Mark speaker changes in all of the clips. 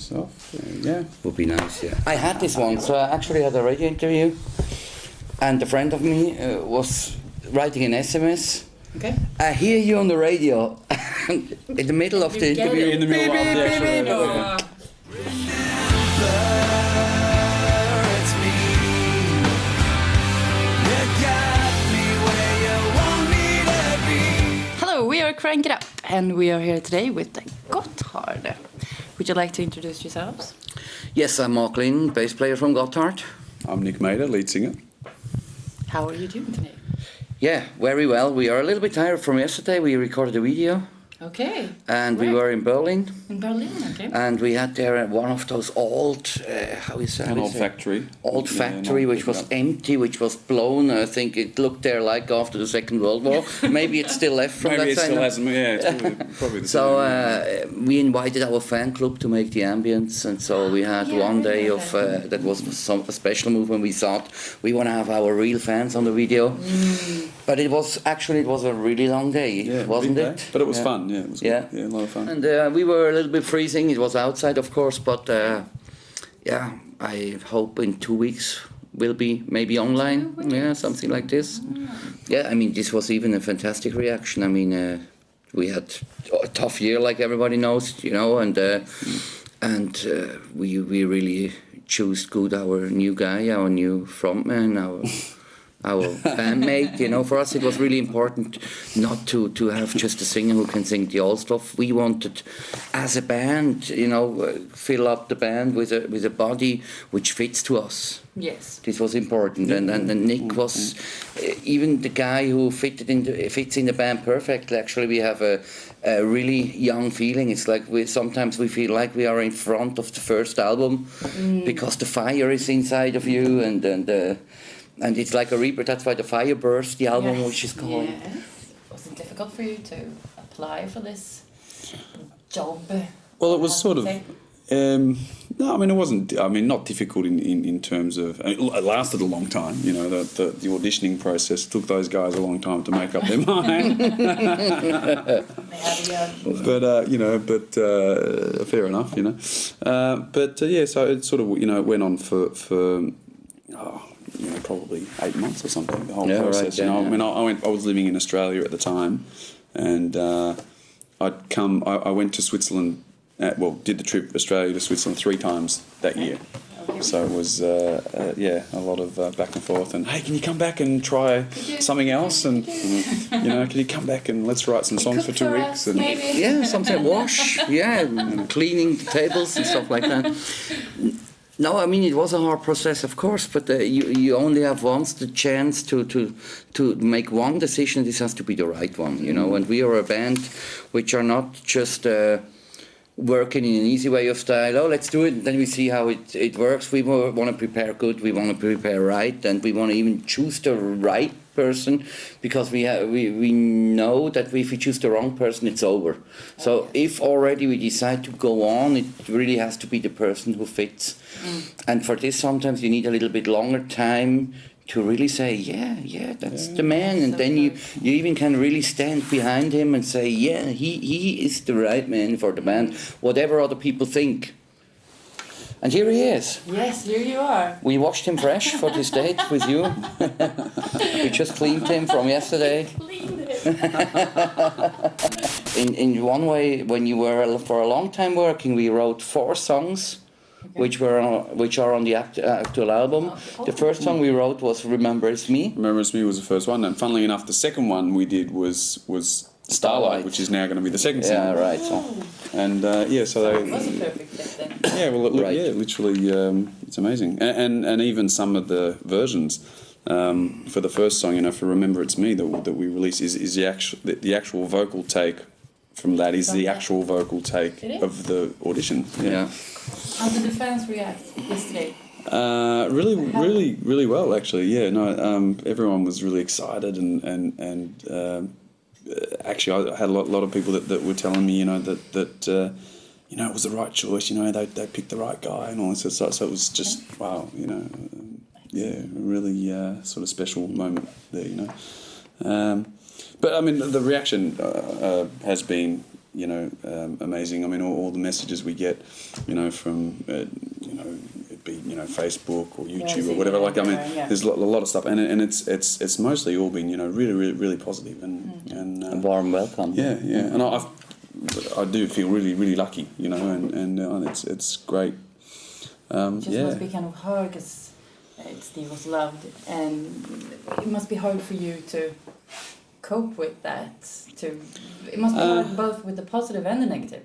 Speaker 1: yourself. Uh, yeah.
Speaker 2: Would be nice, yeah. I had this one, so I actually had a radio interview, and a friend of me uh, was writing an SMS.
Speaker 3: Okay.
Speaker 2: I hear you on the radio in the middle of the
Speaker 3: You get
Speaker 2: interview.
Speaker 3: it.
Speaker 1: In the middle of the actual radio.
Speaker 4: It's me. You got me where you want me to be.
Speaker 3: Hello, we are Crank It Up, and we are here today with Gotthard. Would you like to introduce yourselves?
Speaker 2: Yes, I'm Marc Lynn, bass player from Gotthard.
Speaker 1: I'm Nic Maeder, lead singer.
Speaker 3: How are you doing today?
Speaker 2: Yeah, very well. We are a little bit tired from yesterday. We recorded a video,
Speaker 3: Okay.
Speaker 2: and we were in Berlin,
Speaker 3: In Berlin, okay.
Speaker 2: and we had there one of those old, uh, how is that?
Speaker 1: An old
Speaker 2: is it?
Speaker 1: factory.
Speaker 2: Old
Speaker 1: Yeah,
Speaker 2: factory,
Speaker 1: no,
Speaker 2: which was
Speaker 1: yeah.
Speaker 2: empty, which was blown. I think it looked there like after the Second World War. Maybe it's still left from
Speaker 1: Maybe
Speaker 2: that
Speaker 1: it
Speaker 2: side.
Speaker 1: still hasn't. Yeah, it's probably, probably the
Speaker 2: So
Speaker 1: same.
Speaker 2: uh, we invited our fan club to make the ambience, and so we had
Speaker 3: Yeah,
Speaker 2: one day
Speaker 3: know
Speaker 2: of
Speaker 3: that.
Speaker 2: uh, that was some a special move when we thought we want to have our real fans on the video.
Speaker 3: Mm.
Speaker 2: But it was actually it was a really long day,
Speaker 1: yeah,
Speaker 2: wasn't
Speaker 1: big
Speaker 2: it?
Speaker 1: day. But it was
Speaker 2: Yeah.
Speaker 1: fun. Yeah, it was.
Speaker 2: Yeah.
Speaker 1: Good. Yeah, a lot of fun.
Speaker 2: And uh, we were a little bit freezing. It was outside, of course, but uh, yeah, I hope in two weeks we'll be maybe online. Yeah, something like this. Yeah, I mean, this was even a fantastic reaction. I mean, uh, we had a tough year, like everybody knows, you know, and uh, and uh, we we really chose good our new guy, our new frontman, our our bandmate. You know, for us it was really important not to to have just a singer who can sing the old stuff. We wanted, as a band, you know, uh, fill up the band with a with a body which fits to us.
Speaker 3: Yes.
Speaker 2: This was important, and, and, and Nick was uh, even the guy who fitted in the, fits in the band perfectly. Actually, we have a, a really young feeling. It's like we sometimes we feel like we are in front of the first album because the fire is inside of you, and and uh, and it's like a rebirth. That's why the Firebirth, the album,
Speaker 3: Yes,
Speaker 2: which is called.
Speaker 3: Yes. Was it difficult for you to apply for this job?
Speaker 1: Well, it was sort of. Um, no, I mean it wasn't. I mean, not difficult in, in, in terms of. It lasted a long time. You know, the, the the auditioning process took those guys a long time to make up their mind.
Speaker 3: They had a young-
Speaker 1: but uh, you know, but uh, fair enough, you know. Uh, but uh, yeah, so it sort of you know went on for for you know probably eight months or something. The whole
Speaker 2: Yeah, right,
Speaker 1: process.
Speaker 2: yeah,
Speaker 1: you know,
Speaker 2: yeah.
Speaker 1: I mean, I, I went. I was living in Australia at the time, and uh, I'd come. I, I went to Switzerland. At, well, did the trip Australia to Switzerland three times that year.
Speaker 3: Okay.
Speaker 1: So it was, uh, uh, yeah, a lot of uh, back and forth. And hey, can you come back and try something else? And you know, can you come back and let's write some songs for two
Speaker 3: for
Speaker 1: weeks?
Speaker 3: us,
Speaker 1: And
Speaker 3: maybe?
Speaker 2: Yeah, something wash. Yeah, cleaning the tables and stuff like that. No, I mean it was a hard process, of course, but uh, you you only have once the chance to to to make one decision. This has to be the right one, you know. And we are a band which are not just. Uh, working in an easy way of style. Oh, let's do it. Then we see how it, it works. We want to prepare good. We want to prepare right, and we want to even choose the right person because we ha- we we know that if we choose the wrong person, it's over. So if already we decide to go on, it really has to be the person who fits. Mm. And for this, sometimes you need a little bit longer time. To really say, yeah, yeah, that's the man, and
Speaker 3: So
Speaker 2: then you you even can really stand behind him and say, yeah, he, he is the right man for the band, whatever other people think. And here he is.
Speaker 3: Yes, here you are.
Speaker 2: We washed him fresh for this date with you. we just cleaned him from yesterday.
Speaker 3: Cleaned it.
Speaker 2: In, in one way, when you were for a long time working, we wrote four songs. Which were on, which are on the act, uh, actual album.
Speaker 3: Oh,
Speaker 2: The first song we wrote was "Remember It's Me."
Speaker 1: Remember It's Me was the first one, and funnily enough, the second one we did was was Starlight,
Speaker 2: Starlight.
Speaker 1: which is now going to be the second song.
Speaker 2: Yeah, right. So.
Speaker 1: And uh, yeah, so
Speaker 3: It was a perfect fit then.
Speaker 1: yeah, well, it,
Speaker 2: Right.
Speaker 1: yeah, literally, um, it's amazing, and, and and even some of the versions. Um, for the first song, you know, for "Remember It's Me" that, that we released is, is the actual the, the actual vocal take from that is
Speaker 3: From
Speaker 1: the actual vocal take of the audition.
Speaker 2: Yeah.
Speaker 3: How did the fans react yesterday?
Speaker 1: Uh, really, really, really well. Actually, yeah. No, um, everyone was really excited, and and and um, uh, actually, I had a lot, lot of people that, that were telling me, you know, that that uh, you know it was the right choice. You know, they they picked the right guy, and all this stuff. So it was just wow. You know, yeah, a really uh, sort of special moment there. You know, um, but I mean, the reaction uh, uh, has been you know, um, amazing. I mean, all, all the messages we get, you know, from uh, you know, it be you know Facebook or YouTube
Speaker 3: see,
Speaker 1: or whatever.
Speaker 3: yeah,
Speaker 1: Like, I mean,
Speaker 3: yeah, yeah.
Speaker 1: there's a lot, a lot of stuff, and and it's it's it's mostly all been you know really really really positive and And
Speaker 2: A
Speaker 1: uh,
Speaker 2: warm welcome.
Speaker 1: yeah yeah, and I I've, I do feel really really lucky, you know, and and, uh, and it's it's great. Um,
Speaker 3: It just
Speaker 1: yeah.
Speaker 3: must be kind of hard because Steve was loved, and it must be hard for you to cope with that. To it must be
Speaker 1: Uh,
Speaker 3: hard both with the positive and the negative.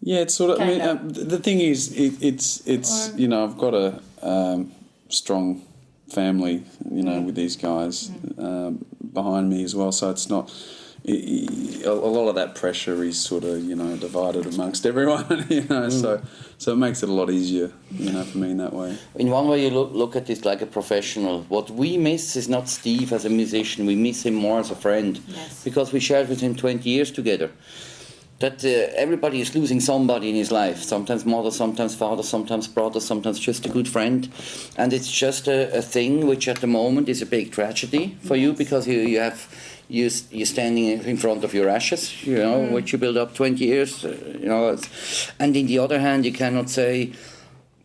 Speaker 1: Yeah, it's sort of. I mean,
Speaker 3: of.
Speaker 1: um, the thing is, it, it's it's
Speaker 3: Or-
Speaker 1: you know, I've got a um, strong family, you know,
Speaker 3: Mm.
Speaker 1: with these guys um, behind me as well. So it's not. a lot of that pressure is sort of you know divided amongst everyone, you know. So so it makes it a lot easier, you know, for me in that way.
Speaker 2: In one way, you look, look at this like a professional. What we miss is not Steve as a musician. We miss him more as a friend
Speaker 3: Yes.
Speaker 2: because we shared with him 20 years together. That uh, everybody is losing somebody in his life. Sometimes mother, sometimes father, sometimes brother, sometimes just a good friend. And it's just a, a thing which at the moment is a big tragedy for you because you, you have you, you're standing in front of your ashes, you know, which you build up 20 years, uh, you know. And in the other hand, you cannot say,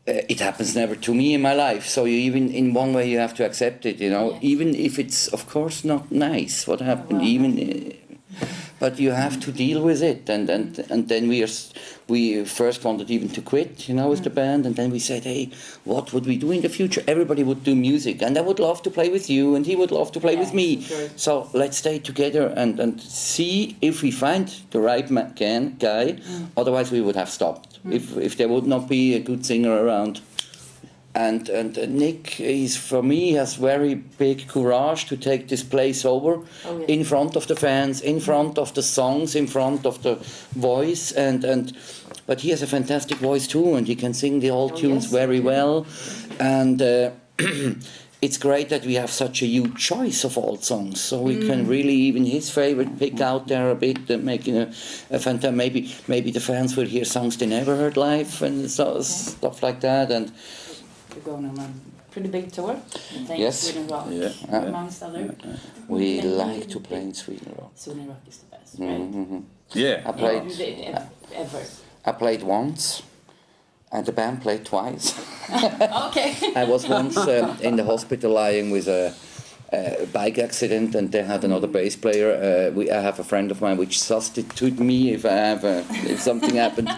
Speaker 2: uh, it happens never to me in my life. So you even, in one way, you have to accept it. You know,
Speaker 3: Yes.
Speaker 2: even if it's, of course, not nice what happened.
Speaker 3: well.
Speaker 2: Even, uh, but you have to deal with it. And and and then we are, we first wanted even to quit. You know, with the
Speaker 3: Mm.
Speaker 2: band, and then we said, hey, what would we do in the future? Everybody would do music, and I would love to play with you, and he would love to play with me.
Speaker 3: Sure.
Speaker 2: So let's stay together and, and see if we find the right ma- can, guy.
Speaker 3: Mm.
Speaker 2: Otherwise, we would have stopped if, if there would not be a good singer around. And and uh, Nic is for me has very big courage to take this place over
Speaker 3: Oh, yeah.
Speaker 2: in front of the fans, in front of the songs, in front of the voice, and and but he has a fantastic voice too, and he can sing the old
Speaker 3: Oh,
Speaker 2: tunes
Speaker 3: yes.
Speaker 2: very well, and. Uh, it's great that we have such a huge choice of old songs, so we
Speaker 3: Mm.
Speaker 2: can really even his favorite pick out there a bit, uh, making a, a fantastic. Maybe maybe the fans will hear songs they never heard live and so, stuff like that. And
Speaker 3: You're going on a pretty big tour. Thanks,
Speaker 2: Yes.
Speaker 3: Sweden Rock,
Speaker 1: Yeah, yeah.
Speaker 3: amongst other.
Speaker 2: we
Speaker 3: Thank
Speaker 2: like to play in Sweden Rock.
Speaker 3: Sweden Rock is the best, right?
Speaker 2: hmm
Speaker 1: Yeah.
Speaker 2: I played.
Speaker 3: Yeah, Ever.
Speaker 2: I played once, and the band played twice.
Speaker 3: Okay.
Speaker 2: I was once um, in the hospital lying with a, a bike accident, and they had another bass player. Uh, we, I have a friend of mine which substitute me if I have a, if something happened.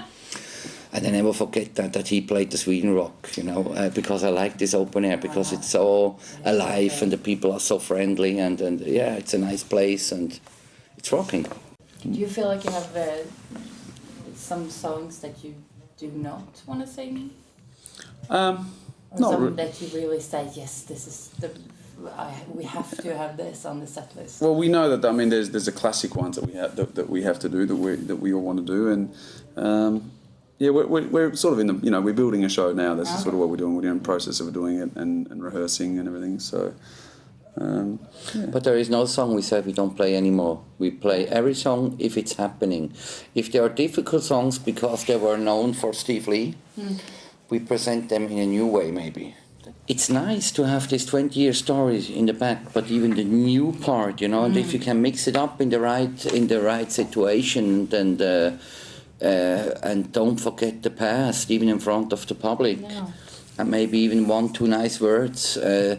Speaker 2: And I never forget that, that he played the Sweden Rock, you know, uh, because I like this open air because it's so alive and the people are so friendly and, and yeah, it's a nice place and it's rocking.
Speaker 3: Do you feel like you have uh, some songs that you do not want to sing?
Speaker 1: Um,
Speaker 3: Or
Speaker 1: Not
Speaker 3: some
Speaker 1: re-
Speaker 3: that you really say, yes, this is the, I, we have to have this on the set list.
Speaker 1: Well, we know that. I mean, there's there's a classic ones that we have that, that we have to do that we that we all want to do, and um, yeah, we're, we're, we're sort of in the you know we're building a show now. This is sort of what we're doing. We're in the process of doing it and, and rehearsing and everything. So um,
Speaker 2: But there is no song we said we don't play anymore. We play every song if it's happening. If there are difficult songs because they were known for Steve Lee, we present them in a new way maybe. It's nice to have this 20 year story in the back, but even the new part, you know, and if you can mix it up in the right in the right situation and uh, uh, and don't forget the past, even in front of the public
Speaker 3: No.
Speaker 2: and maybe even one two nice words. Uh,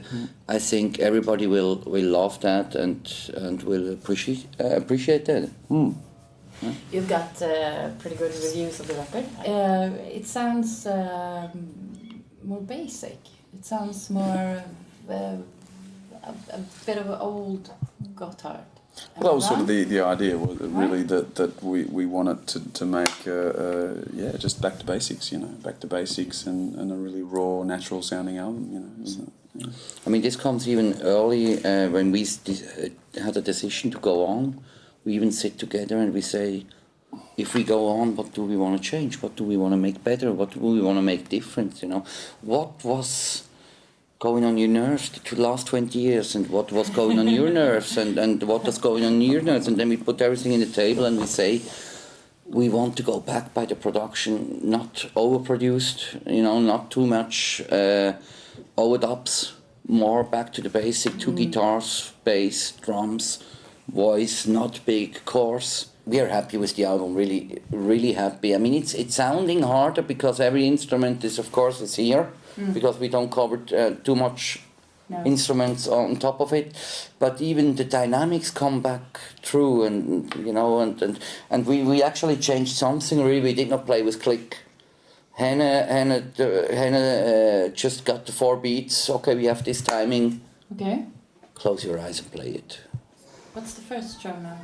Speaker 2: I think everybody will will love that and and will appreciate uh, appreciate that.
Speaker 3: You've got uh, pretty good reviews of the record. Uh, it sounds um, more basic. It sounds more uh, a, a bit of an old Gotthard. Am
Speaker 1: That was sort of the, the idea, was really that, that we, we wanted to, to make, uh, uh, yeah, just back to basics, you know, back to basics and, and a really raw, natural sounding album, you know. isn't? Yeah.
Speaker 2: I mean, this comes even early uh, when we s- de- uh, had a decision to go on. We even sit together and we say, if we go on, what do we want to change? What do we want to make better? What do we want to make different? You know, what was going on your nerves the last 20 years and what was going on your nerves and, and what was going on your nerves and then we put everything in the table and we say we want to go back by the production not overproduced you know not too much uh, overdubs more back to the basic two guitars bass drums voice not big chorus we are happy with the album. Really, really happy. I mean, it's it's sounding harder because every instrument is, of course, is here because we don't cover uh, too much
Speaker 3: No.
Speaker 2: instruments on top of it. But even the dynamics come back through, and you know, and and, and we, we actually changed something. Really, we did not play with click. Hena, Hena, uh, Hena uh, just got the four beats. Okay, we have this timing.
Speaker 3: Okay.
Speaker 2: Close your eyes and play it.
Speaker 3: What's the first show now?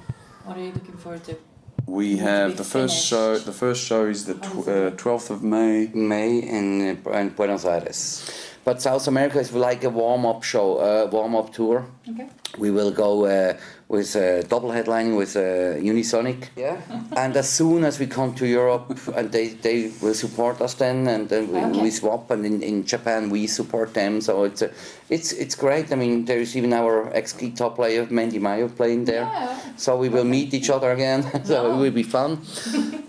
Speaker 3: What are you looking forward to?
Speaker 1: We have the first
Speaker 3: finished.
Speaker 1: show. The first show is the
Speaker 3: How is
Speaker 1: tw- uh, 12th of May.
Speaker 2: May in, uh, in Buenos Aires. But South America is like a warm up show, a warm up tour.
Speaker 3: Okay.
Speaker 2: We will go uh, with uh, double headlining with uh, Unisonic. Yeah. and as soon as we come to Europe, and they, they will support us then, and then we,
Speaker 3: Okay.
Speaker 2: we swap. And in, in Japan, we support them. So it's uh, it's it's great. I mean, there's even our ex guitar player Mandy Meyer playing there.
Speaker 3: Yeah.
Speaker 2: So we will meet each other again. so it will be fun.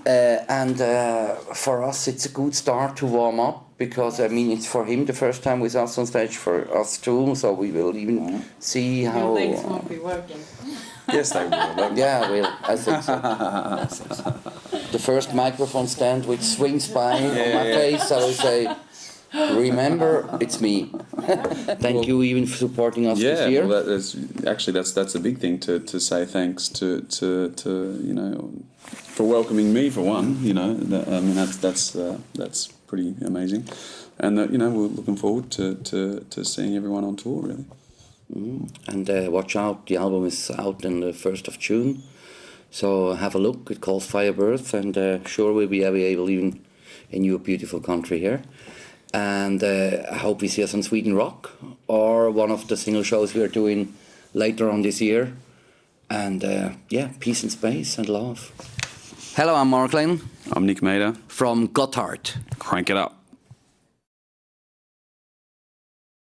Speaker 2: uh, and uh, for us, it's a good start to warm up because I mean it's for him the first time with us on stage, for us too. So we will even see
Speaker 3: Your
Speaker 2: how.
Speaker 3: legs won't be working.
Speaker 1: Yes, they will.
Speaker 2: Yeah, well, I think so. I think so. The first microphone stand which swings by on my
Speaker 1: yeah.
Speaker 2: face, I will say, "Remember, it's me." Thank you even for supporting us
Speaker 1: Yeah,
Speaker 2: this year.
Speaker 1: well, that is actually that's that's a big thing to, to say thanks to, to, to you know for welcoming me for one. You know, that, I mean that's that's uh, that's pretty amazing, and that you know we're looking forward to, to, to seeing everyone on tour. Really,
Speaker 2: And uh, watch out, the album is out on the 1st of June. So have a look. It calls Firebirth, and uh, sure we'll be able even in your beautiful country here. And uh, I hope we see us on Sweden Rock or one of the single shows we are doing later on this year. And uh, yeah, peace and space and love. Hello, I'm Marc Lynn
Speaker 1: I'm Nic Maeder.
Speaker 2: from Gotthard.
Speaker 1: Crank it up.